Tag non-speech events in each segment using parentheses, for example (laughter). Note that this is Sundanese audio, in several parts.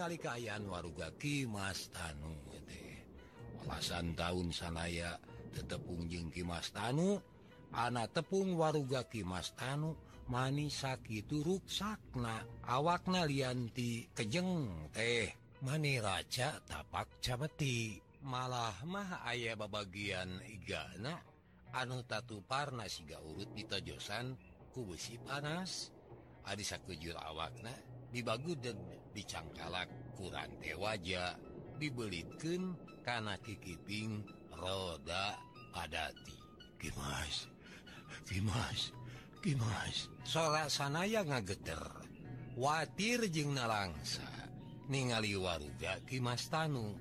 ningali keayaan waruga Kimas Tanu alasan tahun sanaya tetepung jeng Kimas Tanu anak tepung waruga Kimas Tanu manis sakit turuk sakna awakna lianti kejeng teh. Maniraca tapak cabeti malah mah ayah babagian igana. Anu tatu parna siga urut ditojosan ku besi panas. Adi sakujur awakna dibagu dicangkalak kurante wajah dibelitkan karena kikiping roda padati. Kimas Kimas Kimas. Sora sanaya ngageter watir jeng nalangsa ningali warga Kimas Tanu.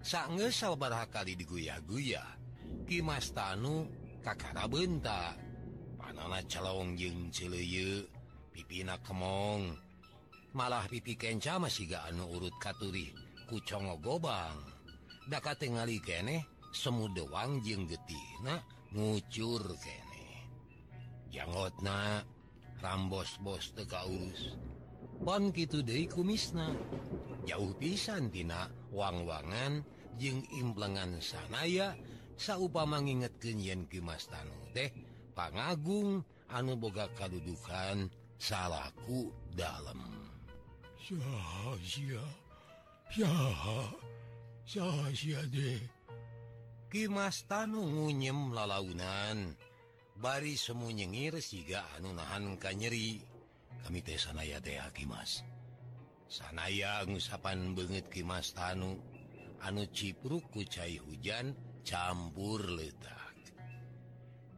Sange sabar kali diguya-guya Kimas Tanu kakara benta. Panana calong jeng cileyu pipina kemong. malah pipi kenca masih anu urut katuri kucongo gobang. Daka tingali kene semu dewang jeng getina ngucur kene. Janggotna rambos bos teka urus pon gitu deh kumisna jauh pisan tina wang-wangan jeng implengan sanaya saupama nginget kenyian kimas tanu teh pangagung anu boga kadudukan salaku dalam 下雪，下下 Asia deh Kimas ngunyem lalaunan bari semu nyengir siga anu nahan ka nyeri kami teh sanaya teh Kimas. Sanaya ngusapan banget Kimas tanu. Anu cipruk ku cai hujan campur letak.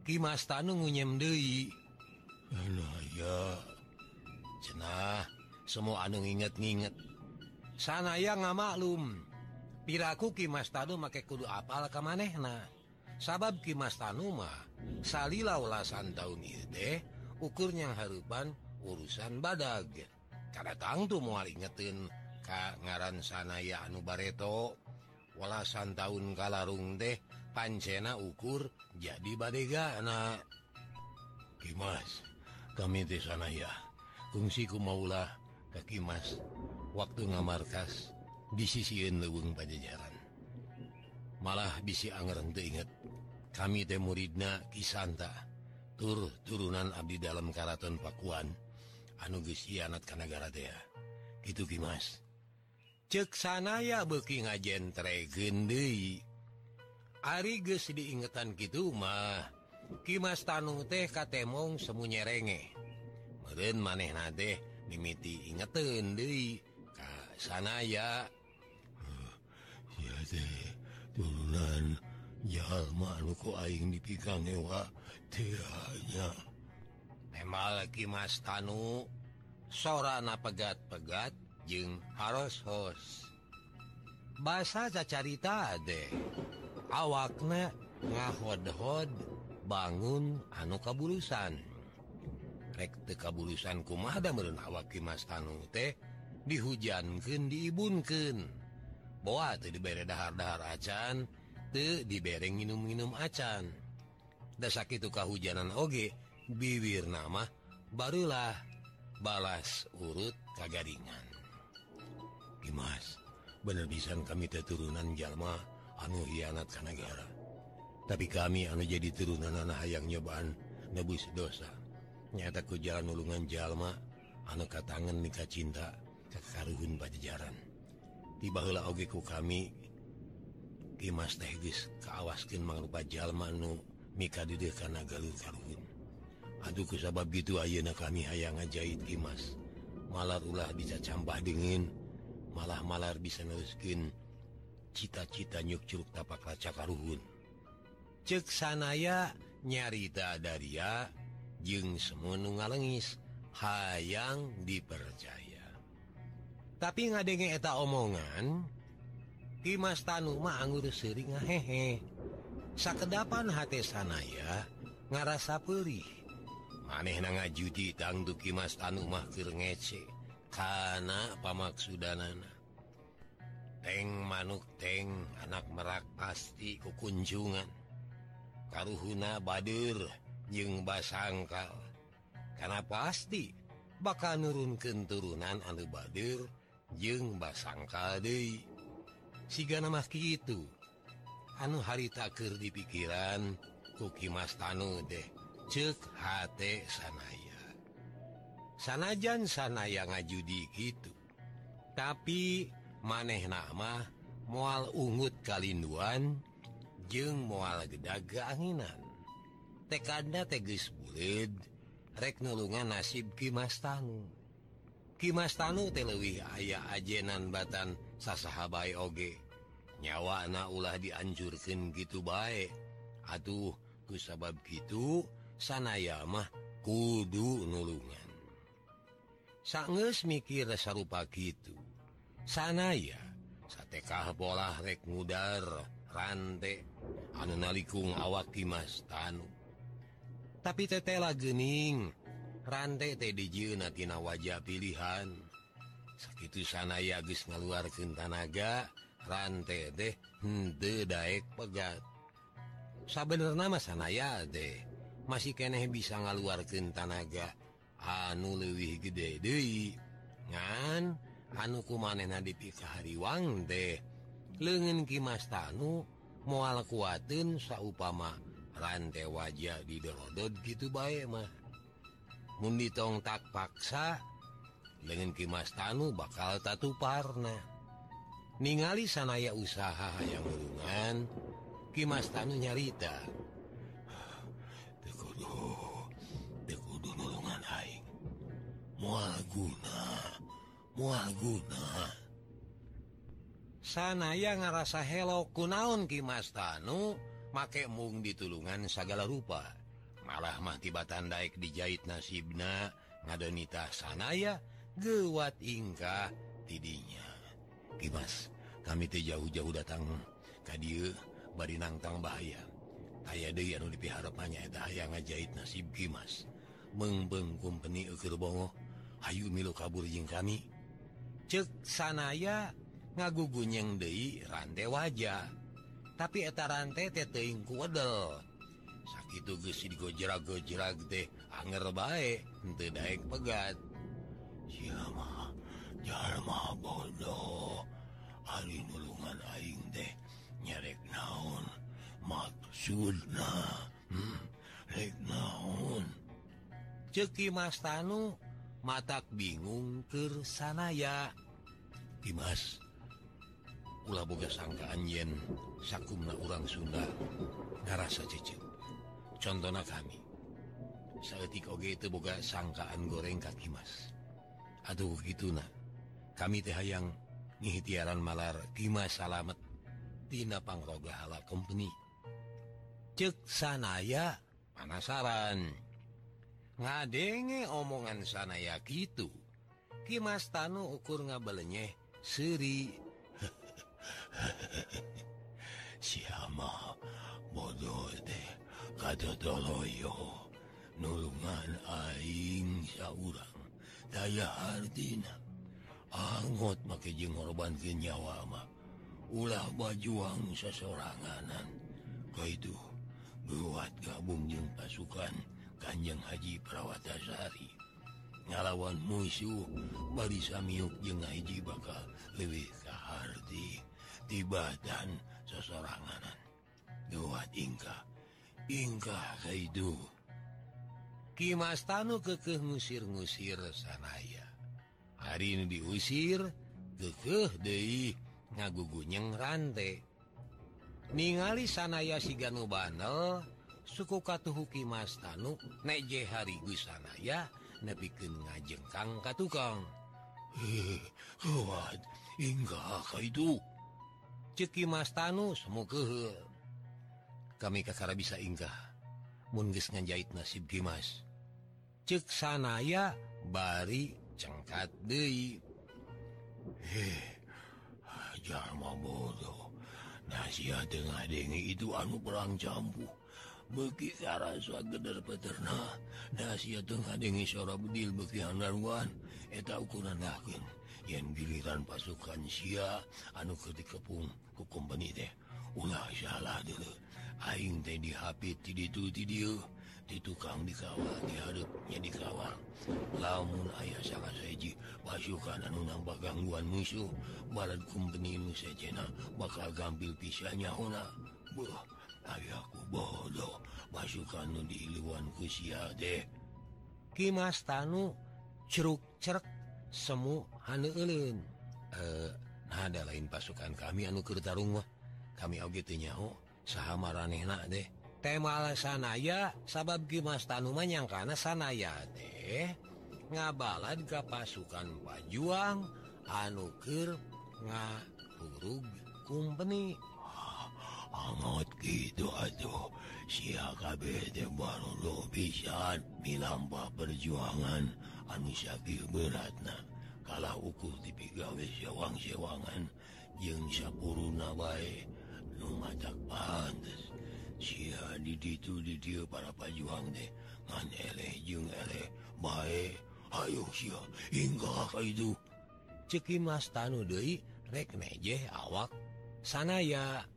Kimas tanu ngunyem Dewi cenah semua anu nginget-nginget sana ya maklum. Piraku Kimas Tanu make kudu apal ke manehna sabab Kimas Tanuma salila ulasan tahun teh ukurnya harupan urusan badag. Kada tangtu moal ingetin ka ngaran sanaya anu bareto. Walasan tahun kalarung deh pancena ukur jadi badega anak Kimas kami di sana ya kungsiku maulah kaki Mas waktu ngamarkas di sisiin leweng Pajajaran. Malah bisi Angerente inget kami teh muridna Kisanta tur turunan Abdi dalam Karaton Pakuan anuges hianat Kanagara Dea gitu Ki Mas. Cek sanaya beki ngajen ari geus diingetan gitu mah Kimas Tanung teh katemong semuanya renge meren maneh na deh mimiti ingeten ka sanaya ya. Ah, turunan ku Aing dipikang ewa tidaknya memang lagi Mas Tanu. Sorana pegat-pegat jeung harus hos. Bahasa cacarita deh. Awakna ngahodhod bangun anu kabulusan kabulusan kumada meureun awak Mas Tanu teh? Dihujanken diibunken Boa tuh diberre dahar-dahar acan teu dibereng minum-minum acan. Dasak itu kahujanan oge bibir nama barulah balas urut kagaringan. Dimas bener pisan kami keturunan Jalma anu hianat ke negara tapi kami anu jadi turunan anak hayang nyobaan nebus dosa. nyataku jalan ulungan Jalma anuka tangan nikah cinta kekaruhun Bajajaran oge ogeku kami Kimas tehgis kaawaskeun mangrupa Jalmanu Mika did karena karuhun. Aduh Aduhku sabab gitu Ayeuna kami hayang ngajahit Kimas malar ulah bisa campah dingin malah malar bisa neruskin cita-cita nyuk Curug tapak raca karuhun. Cek sanaya nyarita Daria Jung semua ngalengis hayang dipercaya. Tapi ngadenge eta omongan Kimas Tanuma anggur sering ngahehe sakedapan H sanaya ngarasa perih maneh na tangtu Kimas tangdu Kimas keur ngece karena pamaksudanana Teng manuk teng anak merak pasti kekunjungan karuhuna Badur jeung basangkal karena pasti bakal nurunken turunan Anu Badir? Jeung basangkade siga nama itu anu haritaker di pikiran Kuki Mas Tanu deh cek H sanaya. Sanajan sanaya ngajudi gitu tapi maneh nama mual ungut kalinduan jeung mual gedaga anginan. tekadnya teges bulid reknulungan nasib Kimas Tanu. Kimas Tanu telewih ayah ajenan Batan sasahabai oge. Nyawa anak ulah dianjurkan gitu baik Aduh ku sabab gitu sanayamah kudu nulungan. Sanges mikir sarupa gitu. Sanaya satekah bola rek mudar rantai anu nalikung awak Kimas Tanu. tapi tetela Gening rantai Tdjnatina wajah pilihan. Segitu sana yagus ngaluarkan tanaga rantai deh hende Daek pegat. Sabener nama sanaya deh masih keeh bisa ngaluarkan tanaga. Anu lewih gede De ngan anuku maneh dipikahariwang deh lengen Kimas Tanu mual kuatin saupama kante wajah didodot gitu baik mah. Mundi tongtak paksa dengan Kimas Tanu bakal tatu parna. Ningali sanaya usaha yang hubungan Kimas Tanu nyarita. Muaguna muaguna sanaya ngarasa hello kunaon Kimas Tanu? make mung ditulungan segala rupa. Malah mahkibatan Daik dijahit nasibna ngadonita sanaya gewat ingkah tidinya. Kimas kami tuh jauh-jauh datang tadi bari nangtang bahaya. Aya De yang dipiharapannya aya ngajahit nasib Dimas mengbengkum peni Bongo Ayu milu kabur jing kami. Cek sanaya ngagugunyeng Dei rantai wajah. tapi etarante teteing kudel sakit digojrag-gojrag teh anger baik ente naik pegat. Siapa Jalma bodoh. Ali nulungan aing teh nyerek naon? Maksudna hmm, rek naon? Ceki Mas Tanu matak bingung ke sanaya. Dimas ulah boga sangkaan yen sakumna urang Sunda ngarasa cece contohna kami sayatik oge itu boga sangkaan goreng kaki mas aduh gitu nah kami teh hayang ngihitiaran malar Tima salamet Tina pangroga hala company. Cek sanaya penasaran ngadenge omongan sanaya gitu Kimas Tanu ukur ngabelenyeh Seri katotoloyo nulungan aing saurang daya hartina anggot make jeung ngorban ke nyawa mah. Ulah bajuang sesoranganan kaitu buat gabung jeung pasukan Kanjeng Haji Prawatasari. Ngalawan musuh bari miuk jeung Haji bakal leuwih kaharti tibatan sesoranganan buat ingkah. Inggah Haidu Kimas Tanu kekeh ngusir-ngusir sanaya. Hari ini diusir kekeh deui ngagugunyeng rantai ningali sanaya si Banel suku Katuhu Kimas Tanu neje harigu sanaya nebikin ngajengkang ka tukang. Eh, (laughs) Inggah Haidu Mastanu Tanu semoga kami kakara bisa inggah mungis ngajahit nasib Dimas. Cek sanaya bari cengkat De eh, bodoh. Nasihat tengah dengi itu anu perang jambu. Beki rasa geder peterna. Nasihat tengah dengi suara bedil beki handarwan eta ukuran yakin. Yang giliran pasukan sia anu ketikepung ku kompeni teh ulah salah dulu. Aing teh di ditu ti itu di tukang dikawal dihadapnya dikawal. Lamun ayah sangat seji pasukan anu nambah gangguan musuh. Barat kumpeni nu sejena bakal gampil pisahnya hona Buh, ayahku bodoh. Pasukan nu dihiluan kusia deh. Kimas Tanu ceruk cerek semu hane eh, ada lain pasukan kami anu kertarung kami au teu nyaho. sama ranehna deh tema sanaya sabab Gimas Tanuman yang karena sanaya deh ngabalan ke pasukan pajuang anukir ngahurug company ah, angot gitu aduh. Siakab baru lo bisa milampa perjuangan anusaki beratna. Kalau ukur dipigawe sewang-sewangan. Yang sapuruna baik si itu di dia para pajuang deh baikyo itu? Ceki Mas Tanu rek reknejeh awak. Sanaya.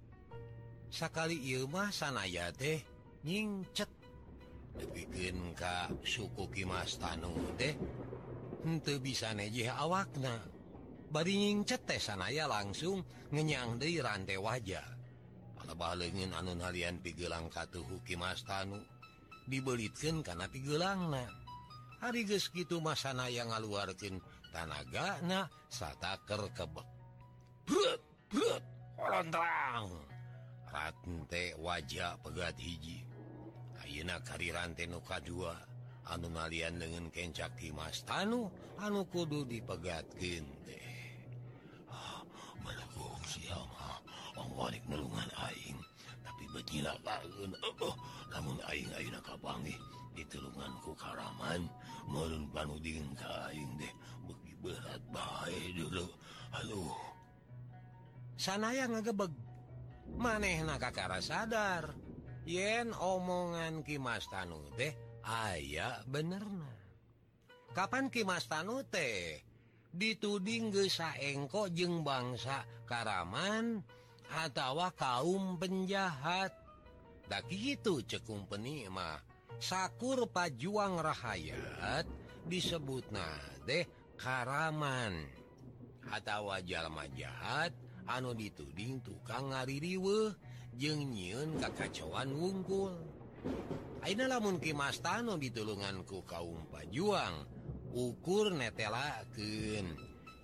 Sakali sakali mah sanaya teh nyingcet. Dibikin Ka suku kimas Tanu deh untuk bisa nejeh awakna. Bari nyingcet teh sanaya langsung ngenyang deui rantai wajah. legin anun harian pigelang katuh mastanu dibelitkan karena pigelangna. Hari geus gitu masana yang ngaluarkan tanagana sataker kebek. Terang Rante wajah pegat hiji. Ayeuna kari rante nuka dua anu harian dengan kencak Kimas Tanu anu kudu dipegat teh. nulungan Aing. Tapi benya oh, oh. namun Aing Kabangi ditulunganku Karaman. Melun ka kaing deh. Begi berat baik dulu. Halo sanaya ngagebeg. Maneh nakakara sadar. Yen omongan Kimas Tanu teh aya benerna. Kapan Kimas Tanu teh? Dituding gesa engko jeng bangsa Karaman. atawa kaum penjahattah gitu cekung penimah Sakur pajuang rahayat disebut nah deh Karaman. Atawa jalma jahat anu dituding tukang ngaririwe jeng nyiun kakacauan wungkul. Aina lamun kimastano ditulunganku kaum pajuang ukur netelaken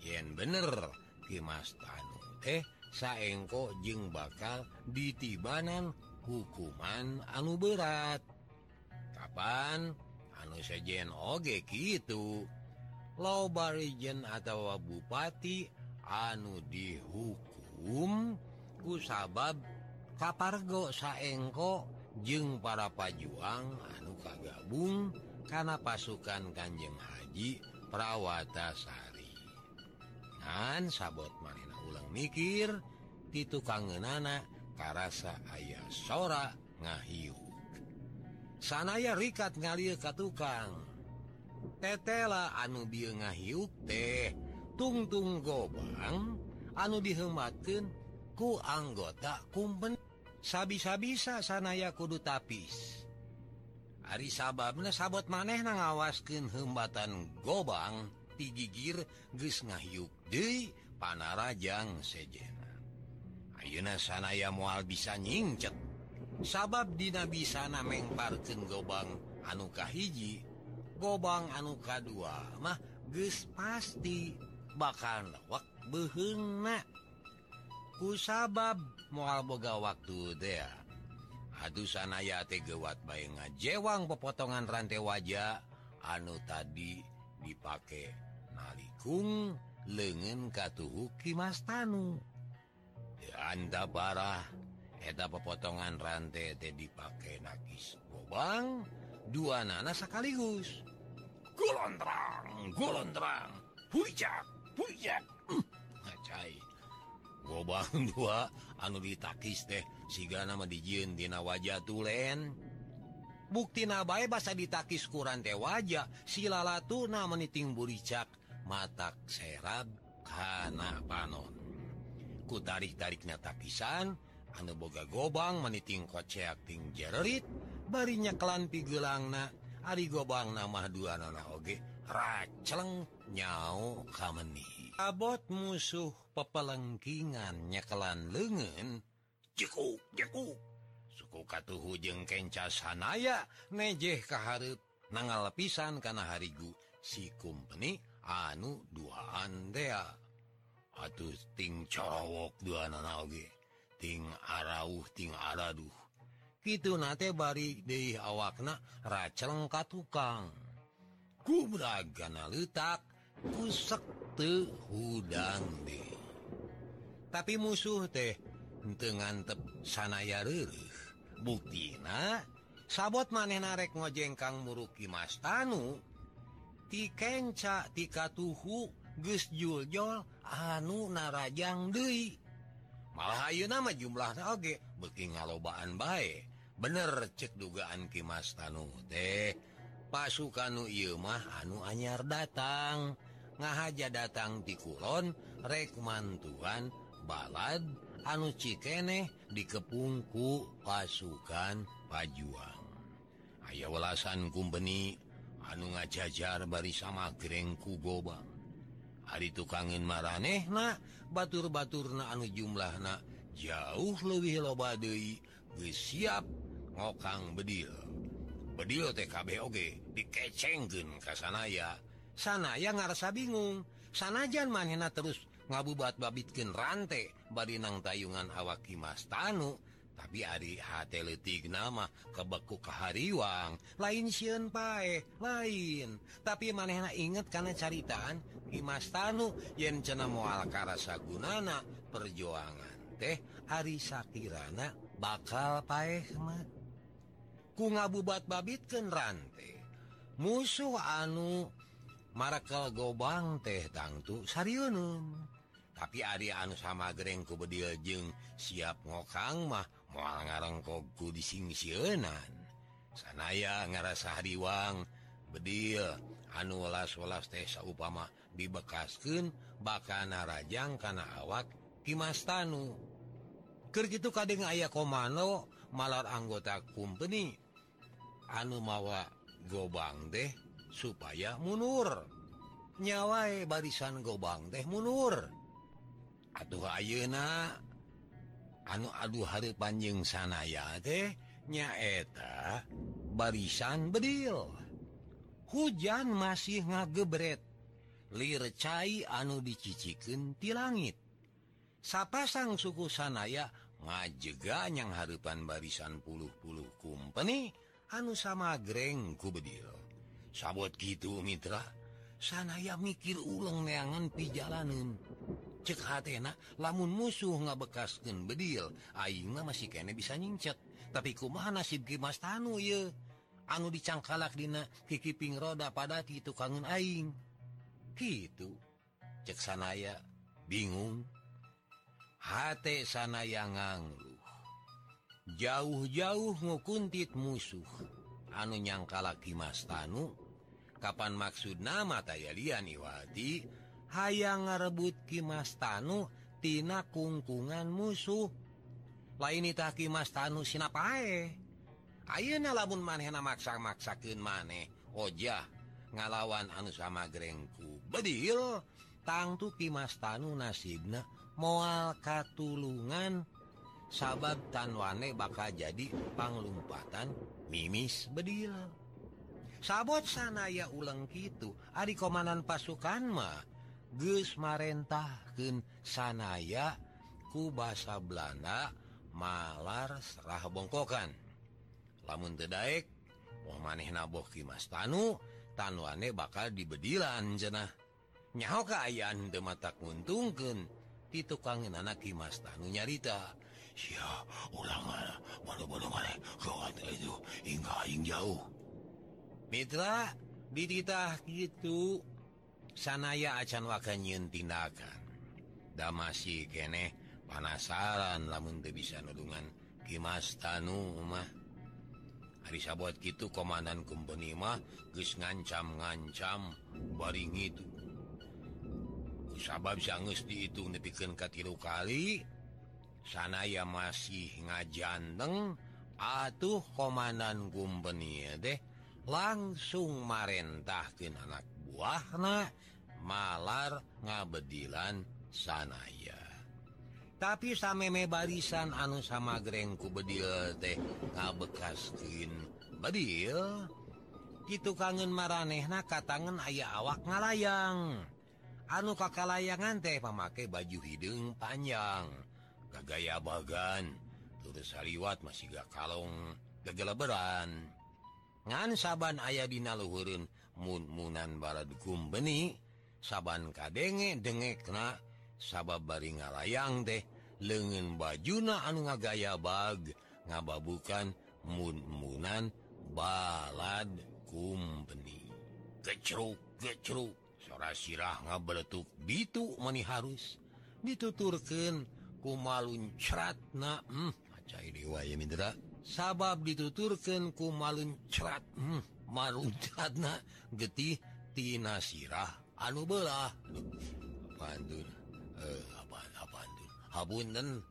yen bener kimastano teh saengko jeung bakal ditibanan hukuman anu berat. Kapan? Anu sejen oge gitu lobarijen atau Bupati anu dihukum ku sabab kapargo saengko jeung para pajuang anu kagabung karena pasukan Kanjeng Haji Prawatasari Nan sabot man mikir itu kangen karasa ayah sora ngahiu. Sanaya rikat ngalir ka tukang. Tetela anu bi ngahiuk teh tungtung gobang anu dihemaken ku anggota kumpen sabi-sabisa sanaya kudu tapis. Ari sababna sabot maneh na ngawasken hembatan gobang tigigir ges ngahiuk deui Panarajang sejen. Ayeuna sanaya moal bisa nyingcet sabab Dina bisa mengparken gobang anuka hiji gobang anuka dua mah geus pasti bakal lewak behena ku sabab moal boga waktu dea aduh sanaya tegewat bae ngajewang pepotongan rantai wajah anu tadi dipakai nalikung lengen katuhu Kimas Tanu. Anda parah eta pepotongan rantai teh dipakai nakis gobang dua nana sekaligus golondrang golondrang hujak hujak hmm, ngacai. Gobang (laughs) dua anu ditakis teh. Siga nama dijieun dina wajah tulen bukti nabae basa ditakis ku rantai wajah. Silala tuna meniting buricak. matak serab karena panon. Ku tarik-tarik nyata anu boga gobang meniting koceakting jerit barinya kelan pigelangna Ari gobang nama dua nana oge racleng nyau kameni abot musuh pepelengkingan nyekelan lengan cukup cukup suku katuhu jeng kenca sanaya nejeh kaharep nangal pisan karena harigu si kumpeni anu duaan atuhting cowok ting arauh ting araduh. Gitu nate bari deui awakna racelengka tukang kubragana letak pusek te hudang deh tapi musuh teh ngantep sanaya reureuh. Buktina sabot maneh narek ngojengkang muruki Mas Tanu tikencatikatuhu Juljol anu narajang deui. Malah ayeuna mah jumlahna Oge beuki ngalobaan bae. Bener cek dugaan Ki Mas Tanu teh. Pasukanu mah anu anyar datang. Ngahaja datang di Kulon rek mantuan balad anu Cikeneh dikepungku pasukan Pajuang. Aya welasan kumpeni anu ngajajar bari sama grengku goba hari tukangin maraneh na batur-batur na anu jumlah na jauh lebih loba Dei siap ngokang bedil. Bedil TKBOG dikecengkeun kasanaya sanaya. Ngarasa bingung sanajan manena terus ngabubat babitkin rantai barinang tayungan awak Kimas Tanu tapi Ari hatitik nama kebeku kehariwang lain siun pae lain. Tapi manehna inget karena caritaan Imas Tanu yen cena mual Karasagunana perjuangan teh Ari Shakirana bakal paehmat ku ngabubat babit ke rantai musuh anu Markel gobang teh tangtu Sarunun tapi Ari anu sama Grengku bedil jeng siap ngokang mah mual ngarang koku disingsiunan sanaya ngarasa hariwang bedil welas-welas teh saupama dibekaskeun bakal narajang kana awak Kimas Tanu. Kerkitu kadang ayah komando malar anggota company anu mawa gobang deh supaya munur. Nyawai barisan gobang teh munur. Aduh Ayeuna anu aduh hari panjang sanaya teh nyaeta barisan bedil. Hujan masih ngagebret. Lir cai anu diciciken ti langit. Sapasang suku sanaya ngajega yang harapan barisan puluh-puluh kumpeni anu sama greng ku bedil. Sabot gitu Mitra. Sanaya mikir ulung neangan pijalanan cek hatna lamun musuh nggak bekasken bedil Aingmah masih kene bisa nyincet. Tapi kumaha nasib Gimas Tanu ye? Anu dicangkalak Dina kikiping roda pada gitu kangen Aing. Gitu cek sanaya bingung. Hate sanaya nganggu jauh-jauh ngukuntit musuh. Anu nyangkalak Gimas Tanu. Kapan maksud nama tayalian Iwati? hayang ngarebut Kimas Tanutina kungkungan musuh. Lain itah Kimas Tanu Sinapae Ayeuna lamun manehna maksa-maksakeun maneh. Ojah oh, ngalawan anu sama grengku. Bedil tangtu Kimas Tanu nasibna moal katulungan. Sabab tanwane bakal jadi panglumpatan mimis. Bedil. Sabot sanaya uleng gitu Ari komandan pasukan mah. marentahken sanaya ku bahasa Belanda malar serah bongkokan. Lamun tedaek mau maneh naboh Kimas Tanu tanuane bakal dibedilan jenah. Nyaho kaayaan de mata nguntungkeun di tukangin anak Kimas Tanu nyarita. Sia, ulama, bodoh -bodoh itu, hingga jauh. Mitra dititah gitu. sanaya acan wakan da masih keneh panasaran lamun bisa nudungan Kimas tanu mah. Hari sabot gitu Komandan Kumpenimah geus ngancam-ngancam baring itu sabab sangus dihitung ka tilu kali sanaya masih ngajanteng atuh Komandan Kumpeni deh langsung marentahkin anak buahna malar ngabedilan sanaya. Tapi sameme barisan anu sama grengku bedil teh ngabekaskin bedil. Gitu kangen maranehna katangan ayah awak ngalayang. Anu kakak layangan teh memakai baju hidung panjang gagaya bagan terus saliwat masih gak kalong gagala beran ngan saban ayah dinaluhurun munmunan Barat kumbeni saban kadenge dengekna sabab bari ngalayang deh lengen bajuna anu ngagaya bag ngababukan munmunan balad kumbeni kecruk kecruk sora sirah ngabeletuk bitu meni harus dituturken kumaluncratna hmm, riwaya Mindra sabab dituturken kumalun cerat hmm. marutna getihtina sirah. Anu belah Bandun. Eh, Habunten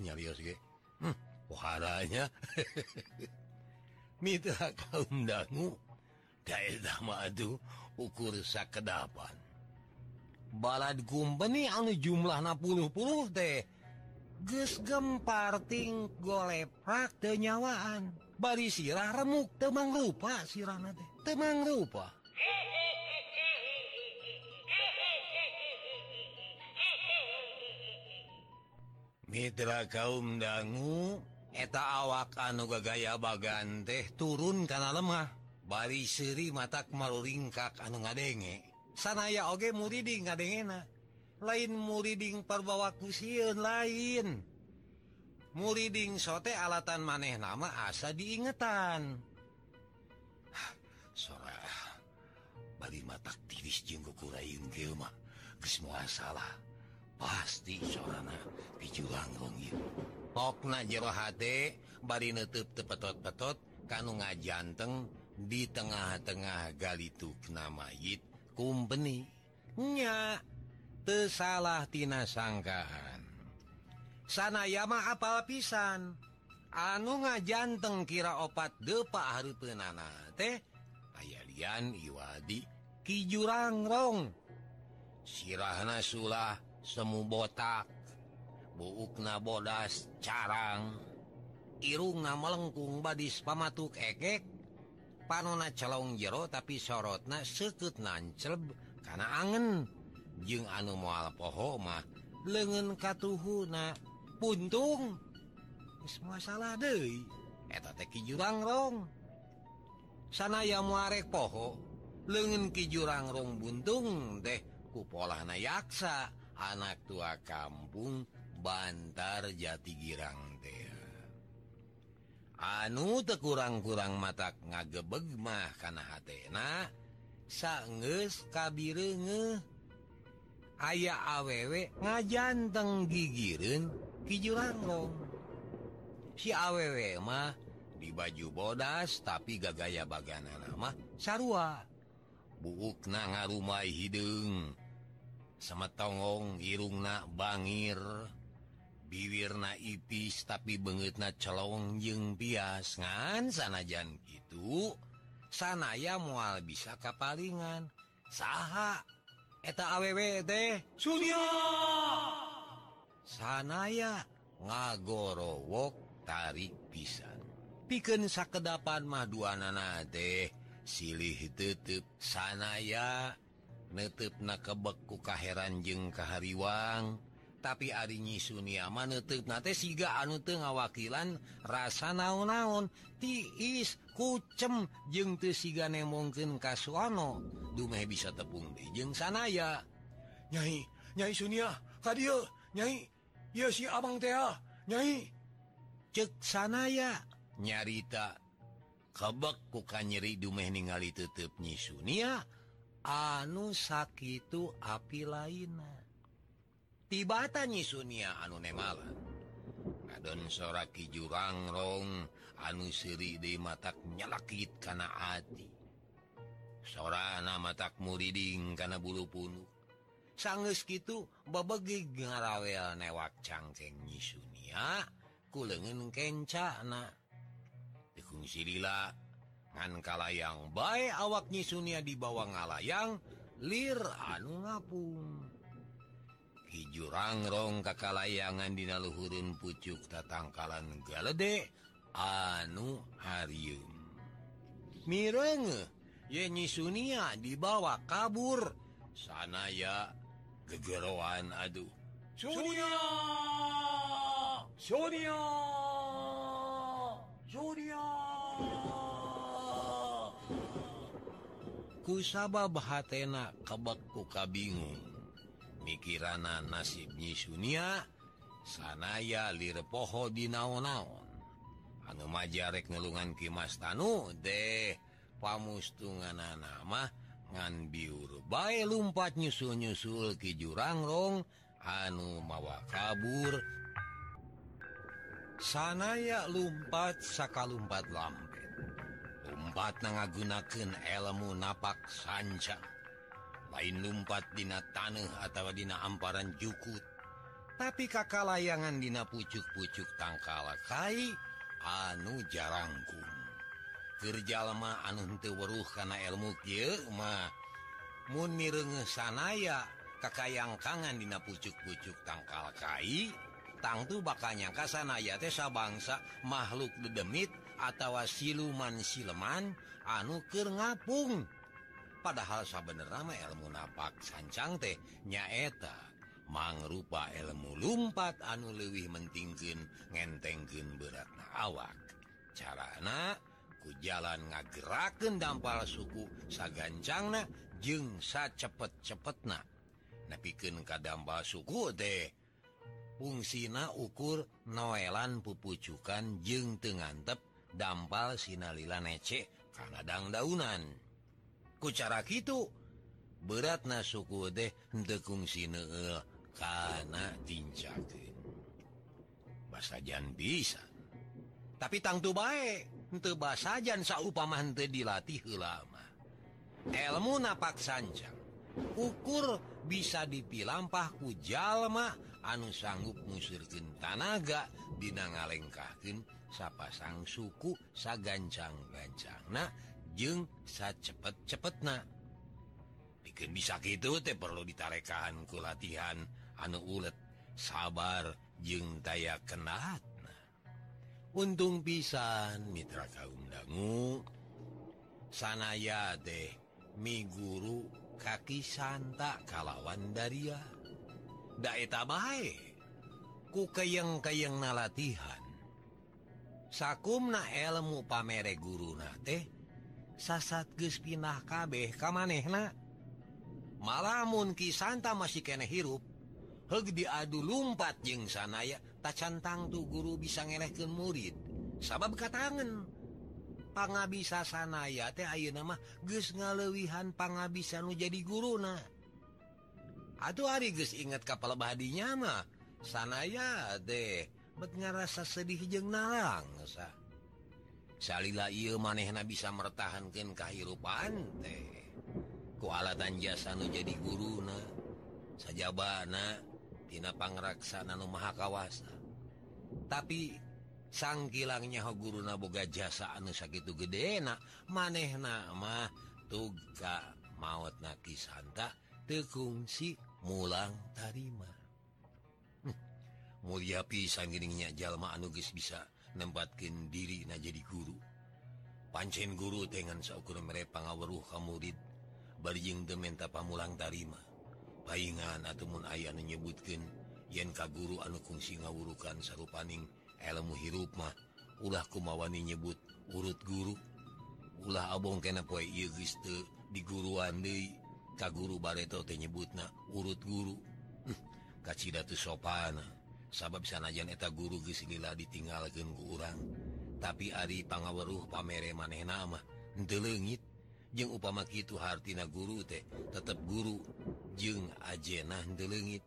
nyariosharaanya hmm, (laughs) Mitra kaum dangu daerah madu ukur sakedapan. Balad kumpeni anu jumlah na puluh-puluh teh. Ges gemparting golep praktenyawaan bari sirah remuk temang rupa sirah teh. Temang rupa. Mitra kaum dangu eta awak anu gagaya bagan teh turun karena lemah. Bari Seri matak malingkak anu ngadenge. Sanaya oge muriding ngadengena. Lain muriding perbawaku siun lain. muliding sote alatan maneh nama asa diingetan. Mata geus semua salah. Pasti okna jero bari nutup tepetot-petot kanu ngajanteng di tengah-tengah galituk namayit kumpeninya tesalahtina sangkaan sanayama apal pisan anu ngajanteng kira opat depa Har penana teh. Ayalian Iwadi Kijurangrong sirahna Sulah semu botak. Buukna bodas carang. Irungna melengkung badis pamatuk ekek. Panona calong jero tapi sorotna sekut nanceb karena angen. Jeung anu mual pohomah lengen katuhuna. puntung. Semua salah jurangrong sanaya muarek poho lengen ki jurangrong buntung deh. Kupola yaksa. Anak tua kampung Bantar Jati Girang teh. Anu te kurang-kurang mata ngagebegmah karena hatna sangges kabirnge ayaah awewek ngajanteng gigiren Kijuranglong si awwmah di baju bodas tapi gagaya bagana nama sarwa buuk na ngarumai hidung. Sama tongong irungna Bangir. Biwirna ipis tapi banget na celong jeung bias. Ngan sanajan gitu sanaya mual bisa kapalingan. Saha. Eta aww deh Surya sanaya ngagorowok tari pisan. Piken sakedapan maduanana teh silih tutup sanaya nutup na kebekku kaheran jeng kahariwang. Tapi arinyi Suniama nutup nate siga anu teu ngawakilan rasa naon-naon. Tiis kucem jeng teu siga nemongkeun ka Suwono dumeh bisa tepung deh jeung sanaya. Nyai Nyai Sunia ka Nyai Yo si Abang teh ah. nyai. Cek sana ya. Nyarita. Kebek kuka nyeri dumeh ningali tutup nyisunia anu sakit api lainnya. tibata nyisunia anu nemalan Adon sora jurangrong anu siri di matak nyalakit kana ati. sora anak matak muriding kana bulu punuk. sanggus gitu babagi ngarawel newak cangkeng nyisunia kulengen kencana dikung sirila ngan kalayang bae awak nyisunia di bawah ngalayang lir anu ngapung. Kijurangrong kakalayangan dinaluhurun pucuk tatangkalan galede anu harium. Mirenge yenyi Sunia dibawa kabur. Sana ya kejeroan aduh Surya Surya Surya kusaba bahatena kebekku kabingung mikirana nasibnyi Sunia sanaya lirepoho di naon-naon. Anu majarek ngelungan Kimas Tanu deh pamustungan nama ngan biur bae lumpat nyusul-nyusul Ki jurangrong anu mawa kabur. Sanaya lumpat sakalumpat lampet. Lumpat na ngagunaken elmu napak sancang lain lumpat dina tanah atau dina amparan jukut. Tapi kakak layangan dina pucuk-pucuk tangkala kai anu jarangku Kerjalma kieu karena mun Muni sanaya kakayang kangan dina pucuk-pucuk tangkal kai tangtu bakanya kasanaya tesa bangsa makhluk dedemit atau siluman sileman anu keur ngapung. Padahal sabener mah ilmu napak sancang teh nyaeta. Mangrupa ilmu lumpat anu lewih mentingkeun ngentengkeun beratna awak. Cara anak ku jalan ngagerakeun dampal suku sagancangna jeung cepet-cepet nepikeun ka dampal suku deh fungsina ukur noelan pupucukan jeng tengantep dampal sinalila necek karena dangdaunan kucara gitu berat na suku deh tekung kungsi karena kana bahasa Jan bisa tapi tangtu baik bahasajansa upaman dilatih ulama ilmu napak sancang. Ukur bisa dipilampah ku jalma anu sanggup musirkin tanaga dina ngalengkahkeun sapasang suku sagancang-gancangna jeng sa cepet-cepet na bikin bisa gitu teh perlu ditarekahanku latihan. Anu ulet sabar jeng daya kenat untung pisan Mitra kaum dangu sanaya deh miguru kaki Santa kalawan Daria. Daeta bae ku keyeng keyeng na latihan sakumna elmu pamere guru na teh sasat geus pindah kabeh ka manehna. Malamun Ki Santa masih kene hirup heg diadu lumpat jeung sanaya tacantang tuh guru bisa ngeleh murid. Sabab katangan pangabisa sanaya teh ayo nama ges ngalewihan pangabisa nu jadi guru atuh Aduh hari guys ingat kapal badinya mah sanaya deh bet ngerasa sedih jeng narang sa. Salila iya manehna bisa mertahankan kahirupan teh. Kualatan jasa nu jadi guruna. Sajabana tina pangraksana Mahakawasa tapi sang kilangnya guru naboga jasa anu sakit gede enak eh, maneh nama tuga maut naki Santa tekungsi mulang tarima. Hm. mulia pisangiringnya jalma anugis bisa nembatkin diri na jadi guru? Pancen guru dengan seukur mere pangaweruh kamu murid berjing dementa pamulang tarima. paingan ataupun ayah menyebutkan yen ka guru anu kungsi ngawurukan sarupaning elmu hirup mah ulah kumawani nyebut urut guru. Ulah Abong kena poe diguruan ka guru bareto nyebut na urut guru. Kacida teu sopan sabab sanajan eta guru gesila ditinggalkan ku urang. Tapi Ari pangaweruh pamere maneh nama jeung upama kitu hartina guru teh tetep guru. jeung ajenah delengit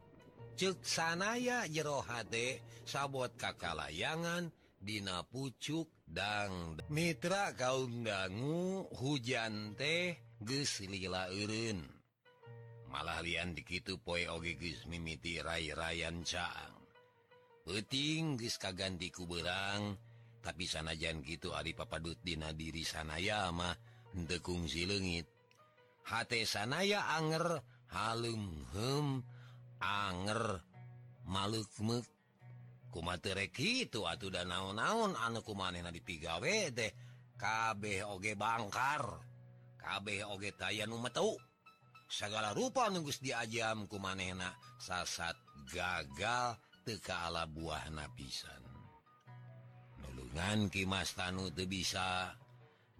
jero hate sabot kakalayangan Dina pucuk dang Mitra kaumdanggu hujan teh geslila eureun. Malah lian dikitu poe oge geus mimiti Rairyan Caang. Peting ge kaganti kuberang tapi sanajan gitu Ari papadut Dina diri sanayamah dekung silengit H sanaya Anger halum Halumhum anger malukmuk kumaterek itu atuh dan naon-naun anku maneh dipigawe deh kabeh oge bangkar kabeh oge tayan metu segala rupa nunggus diajam ku manehna sasat gagal teka ala buah napisan nulungan Kimas Tanu tuh bisa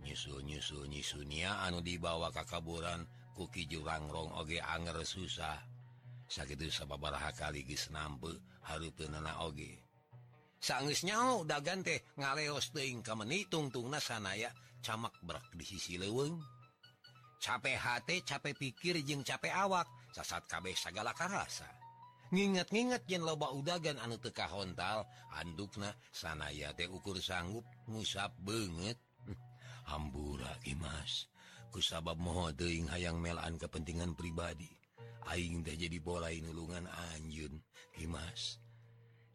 nyusu-nyusu nyisunia anu dibawa kakaburan kuki jurangrong oge anger susah. Sakit sababaraha kali gis nambe haru penana oge. Sangisnya dagan teh ngaleos teing ka menitungtung na sanaya camak berak di sisi leweng capek hati capek pikir jeung capek awak sasat kabeh segala karasa. Nginget-nginget yen loba udagan anu teka hontal andukna sanaya teh ukur sanggup ngusap banget (laughs) hambura Imas. kusabab moho teing hayang melaan kepentingan pribadi. Aing teh jadi bolai nulungan Anjun Dimas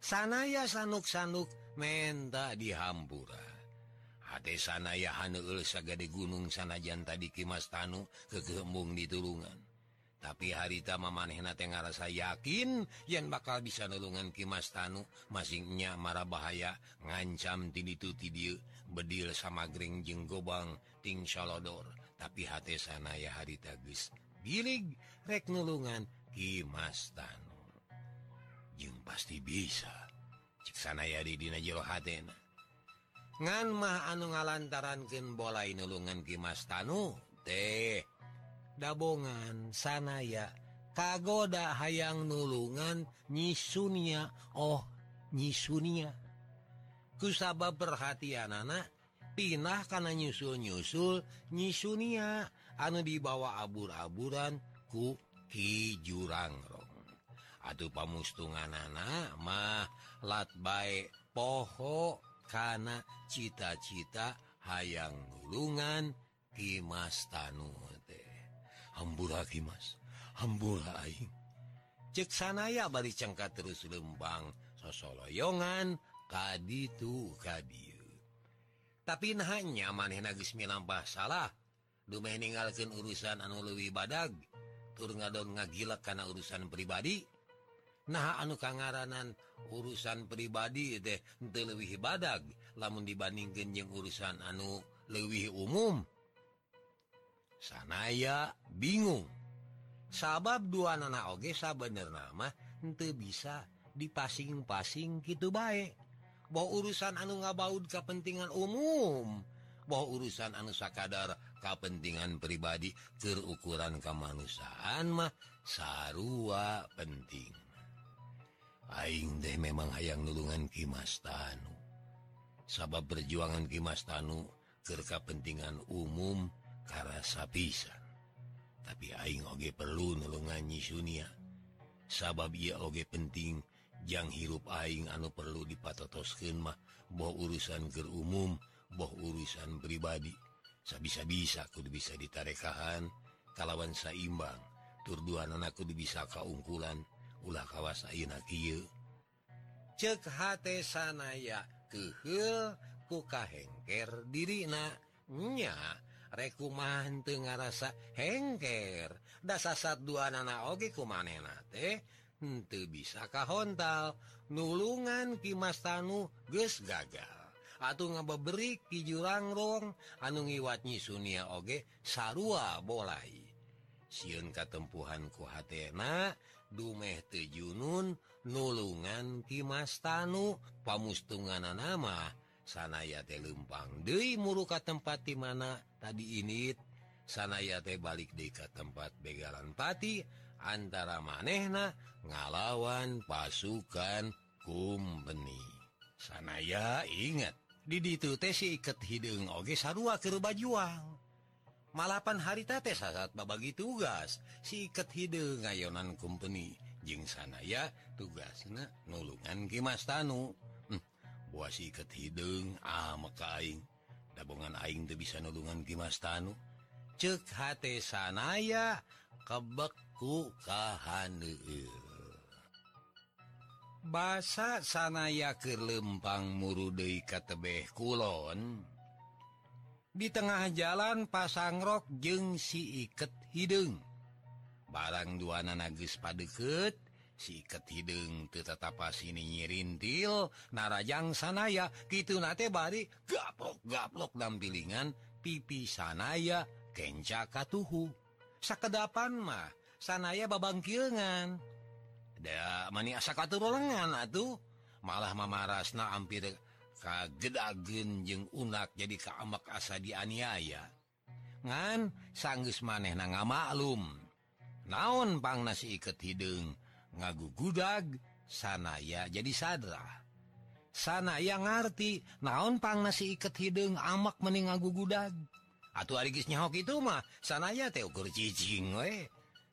sanaya sanuk-sanuk menta dihampura. Hade sanaya Hanul sagade gunung sanajan tadi Kimas Tanu kegembung di tulungan. Tapi harita mamanehna teh ngarasa yakin yang bakal bisa nulungan Kimas Tanu masingnya marah bahaya ngancam tinitu tidieu bedil sama gering jeng gobang ting salodor. tapi hati sanaya hari tagis. Bilig reknulungan Kimastan Jung pasti bisa. Ciksanaya hatena. ngan mah anu ngalantaranken bola nulungan Kimastanu teh. Dabongan sanaya kagoda hayang nulungan nyisunia Oh nyisunia kusaba perhatian anak pinah karena nyusul-nyusul nyisunia anu dibawa abur-aburan ku Ki jurangrong Aduh pamustungan anak mah lat baik pohok karena cita-cita hayang gulungan Kimas Tanu teh. Hambura Kimas hambura Aing. Ceksanaya bari cengkat terus lembang sosoloyongan Kaditu itu tapi hanya maneh nagis minambah salah. Dumeh ninggalkeun urusan anu Luwi badag tur ngadon ngagila karena urusan pribadi. Nah anu kangaranan urusan pribadi deh terlebih badag lamun dibandingkan yang urusan anu lebih umum. Sanaya bingung. Sabab dua nana oge sabener nama ente bisa dipasing-pasing gitu baik bahwa urusan anu ngabaud kepentingan umum. Bahwa urusan anu sakadar kepentingan pribadi. Terukuran kemanusiaan mah sarua penting. Aing deh memang hayang nulungan Kimas Tanu. Sabab perjuangan Kimas Tanu ke kepentingan umum karena pisan. Tapi Aing oge perlu nulungan Nyi Sunia. Sabab ia oge penting yang hirup aing anu perlu dipatotosken mah boh urusan ger umum boh urusan pribadi. Sabisa-bisa aku bisa ditarekahan kalawan saimbang turduhan anakku bisa kaungkulan ulah kawas cek sanaya kehil kuka hengker diri nanya rekumantengah rasa hengker. Dasa saat dua anak oge kumanena teh bisa kahontal. Nulungan Kimas Tanu guys gagal. Atuh ngebeberi jurang rong. Anu ngiwatnyi Sunia Oge sarua bolai. Siun katempuhanku hatna dumeh tejunun nulungan Kimas Tanu. Pamustungan nama sanaya teh lempang Dei muruka tempat di mana tadi ini sanaya teh balik di tempat begalan Pati antara manehna ngalawan pasukan kumbeni. Sanaya ingat diditu tesi iket hidung oge sarua ke bajuang. Malapan haritate saat babagi tugas. Siket iket hidung ngayonan kumpeni jeng sanaya tugas na nulungan Kimas Tanu. Hm, buah siket hidung ah aing. Dabongan aing tuh bisa nulungan Kimas Tanu. Cek hati sanaya kebek ku kahanu basa sanaya ke lempang murudei katebeh Kulon. Di tengah jalan pasangrok jeng si iket hidung barang duana nages padeket siket hidung tetap sini nyirintil narajang sanaya gitu nate bari gaplok gaplok nambilingan pipi sanaya kenca katuhu. Sakedapan mah sanaya babangkilangan mani asa katurlengan atuh. Malah mamarasna hampir kagedagen jeung unak jadi keamak asa dianiaya. Ngan sanggus maneh na nga maklum naon pang nasi iket hidung ngagu gudag sanaya jadi sadra sanaya ngerti naon pang nasi iket hidung amak mening ngagu gudag Atuh arigis nyahok itu mah sanaya teh ukur cicing we.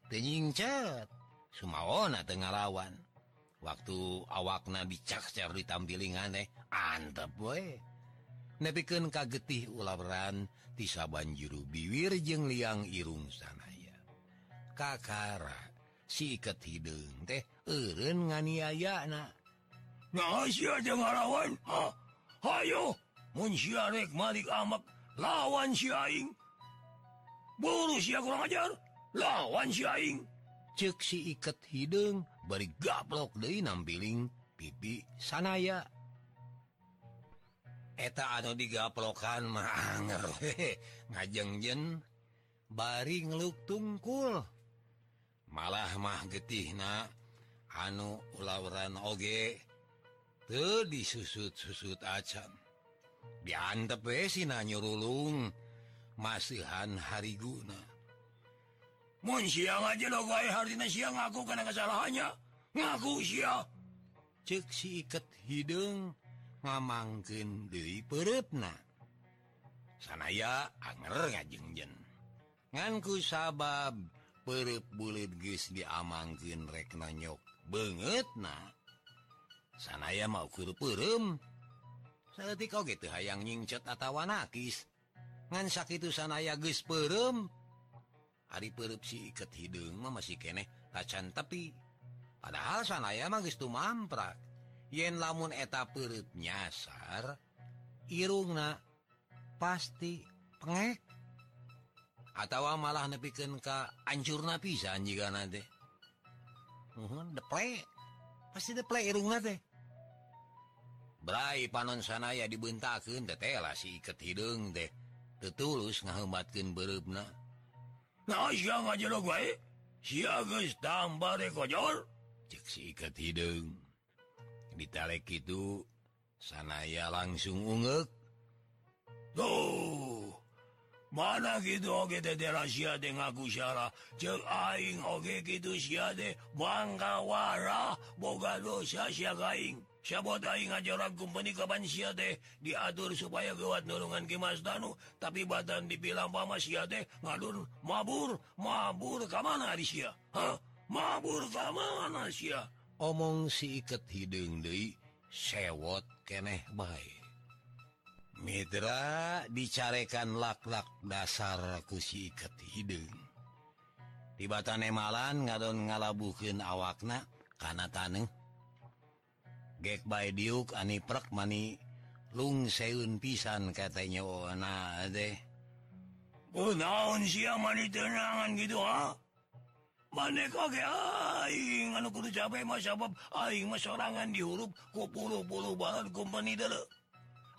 Dejingcat Sumaona lawan waktu awak nabi ditampilingan eh antep boy nepiken kagetih ularan tisa juru biwir jeung liang irung sanaya. Kakara siket hidung teh Eren nganiaya nahlawan Hayo mun siarek Malik amak lawan si aing. Buru sia kurang ajar. lawan siing cek si iket hidung beri gablok De nampiling pipi sanaya. Eta anu digaplokan manger (laughs) ngajengjen bari ngeluk tungkul. Malah mah getih na anu ulauran oge tuh disusut-susut acan diantep we si nanyurulung masihan hari guna Mun siang aja lo gue eh, hari siang ngaku karena kesalahannya. Ngaku siang. Cek si iket hidung ngamangkin dari perutna. Sanaya anger ngajengjen. Nganku sabab perut bulit geus diamangkin rek nanyok banget nah. Sanaya mau kur perem. Seketika gitu hayang nyingcet atau nakis. Ngan sakit sanaya geus perem. Aripsi iket hidung masih keneh kacan tepi padahal sanaya magis tuh mamprak yen lamun eta perut nyasar irungna pasti pengek atau malah nepiken ka ancurna pisan jika nanti uhun deple pasti deple irungna teh. Brai panon sanaya dibentakan tetela si iket hidung teh. Tetulus ngahematkan berubna Nah, sikat hidung. Ditalek itu sanaya langsung ungek. tuh mana gitu oke teh rahasia deh ngaku syara. Jeung aing oge gitu sia deh bangga warah boga dosa sia gaing ngajorankumpaniikaban deh diatur supaya gewat nurungan Kimas Danu tapi badan dibilang Pamas deh ngadur mabur mabur ke mana Asia mabur ke mana Asia omong si iket hidung Dei sewot keneh baik Mitra dicarekan laklak dasar kusi iket hidung. Tiba-tan emalan ngadon ngalabuhin awakna karena taneh gek by diuk ani prak mani lung seun pisan katanya oh, wana deh oh naon sia mani tenangan gitu ha? Mane kok aing anu kudu capek mah sabab aing mah sorangan dihurup ku buru-buru bahan company dulu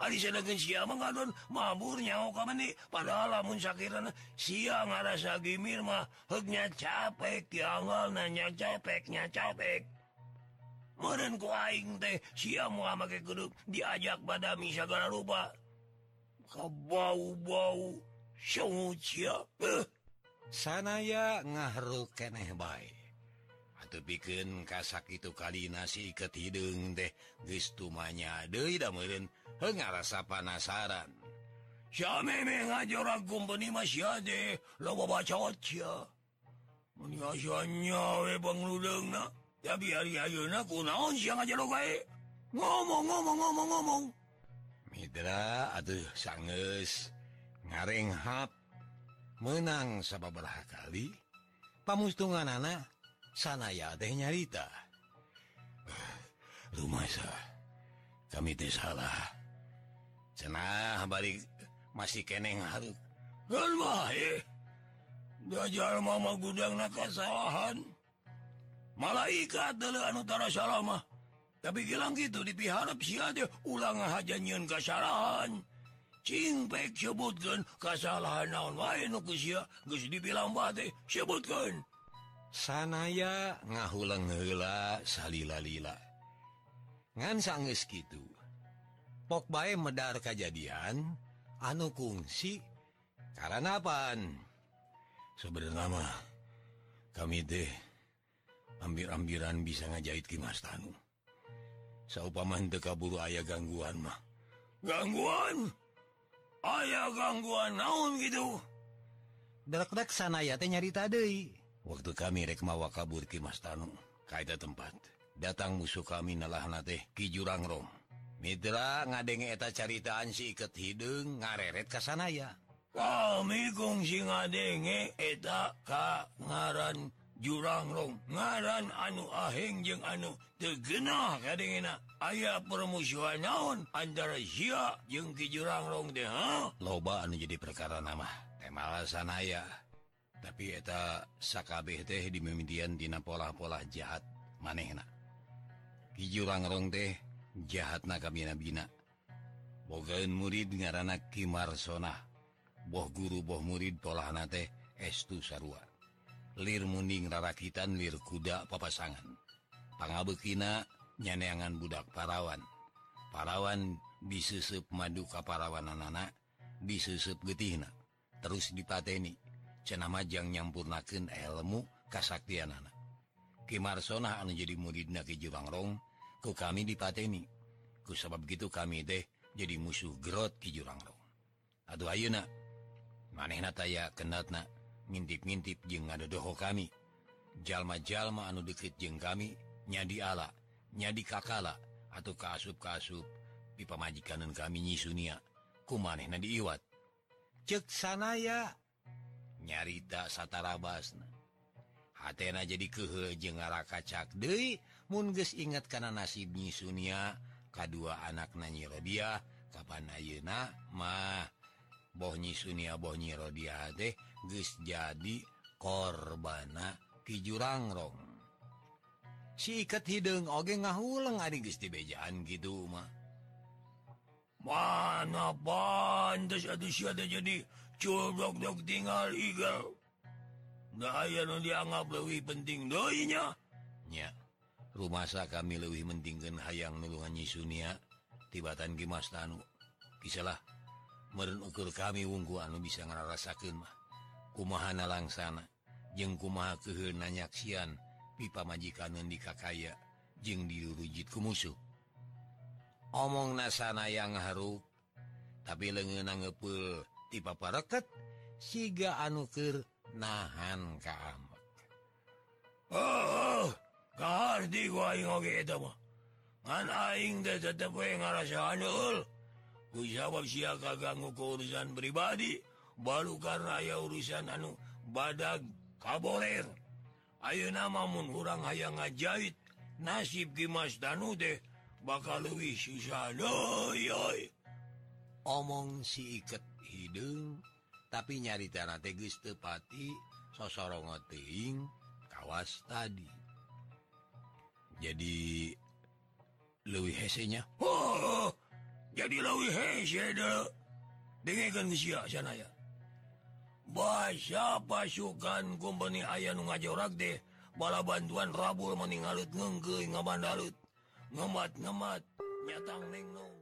ari sadakeun sia mah ngadon mabur nyao ka mani padahal lamun sakirana sia ngarasa gimir mah heugnya capek tiangal nanya capek nya capek. teh make gedung diajak badami segala rupa kabau-bau sungucia eh. sanaya ngahruk keneh baik atau bikin kasak itu kali nasi iket hidung deh gestumanya De ngerasa panasaran. Ngajar ya biari ayeuna kunaon siang aja lo baik ngomong ngomong ngomong ngomong. Mitra aduh sanges. Ngarenghap menang sababaraha kali. Pamustungan anak sanaya teh nyarita. (sighs) Rumasa kami teh salah. Cenah balik masih keneng haruk Galmah eh. Dajal mama gudang nakasalahan. malaikat Anutara Salamah tapi bilang gitu dipiharap si aja ulang hajanyun kesalahan Cingpek sebutkan kesalahan naon wae nu sia geus dibilang bade sebutkan. Sanaya ngahuleng heula salila-lila. Ngan sanggeus kitu pok bae medar kajadian anu kungsi karena apa sebenarnya kami teh ambir-ambiran bisa ngajahit Kimas Tanu. Saupaman Dekaburu ayah gangguan mah. Gangguan? Ayaah gangguan naon gitu? Dadak sana ya nyarita tadi waktu kami rekmawa kabur Kimas Tanu kaita tempat datang musuh kami nalahna teh Ki jurang Rom. Mitra ngadenge eta caritaan si iket hidung ngareret ke sana ya. Kami kungsi ngadenge eta ka ngaran jurangrong ngaran anu aheng jeung anu tegenah kadangna aya permusuhan naon antara Syiah jeung ki jurangrong deh loba anu jadi perkara nama temalasan sanaya tapi eta sakabeh teh dimimitian dina pola-pola jahat manehna. Ki jurangrong teh jahat na kabina-bina bogaun murid ngaranak Kimarsona. Boh guru boh murid tolahna teh estu sarua. lir munding rarakitan lir kuda papasangan. Pangabekina nyaneangan budak parawan. Parawan disusup madu kaparawan anak-anak disusup getihna. Terus dipateni cenamajang nyampurnaken elmu kasaktian anak Kimarsona anu jadi muridna ke Jurangrong ku kami dipateni ku sebab gitu kami deh jadi musuh grot ki Jurangrong aduh ayeuna? Manehna taya kenatna ngintip-ngintip jeung ngadodoho kami. Jalma-jalma anu dikrit jeung kami nyadi ala, nyadi kakala atau kaasup-kaasup di pemajikanun kami nyisunia kumaneh na diiwat. Cek sanaya nyarita satarabasna. Hatena jadi kehe jeung ngara kacak mun geus inget kana nasib nyisunia kadua anak nanyi Rodia kapan Ayeuna? Mah bohnyi Sunia bohnyi Rodia teh guys jadi korbana Kijurangrong sikat hidung Oge ngahuleng hari Gusti bejaan gitu mah. Mana pantas ada jadi codok dok tinggal igal. Nggak dianggap lebih penting doinya nya. Rumah kami lebih mentingkan hayang nulungan Sunia tibatan Gimas Tanu. Kisahlah ukur kami wunggu anu bisa ngarasakan mah kumahana langsana nanyak sian? Pipa majikanan di kakaya jeng dirujitku musuh. Omong nasana yang harup tapi lengenangepul tipe pareket siga anuker nahan keamat oh, oh, Aning tetap ngarasaan jawab siaka ganggu keurusan pribadi. baru karena aya urusan anu badag kaboler Ayo namamun hurang aya ngajahit nasib Gimas Danu deh bakal lebih susah. Omong si iket hidung tapi nyari tanah tegis tepati sosorongoting kawas tadi. Jadi lebih hesenya oh, oh, oh, jadi Luwi hese deh. Dengarkan sia sana ya bahasa pasukan kompeni ayah nu ngajorak deh. Bala bantuan Rabul meningalut ngege ngabandalut. Ngemat ngemat nyatang neng nong.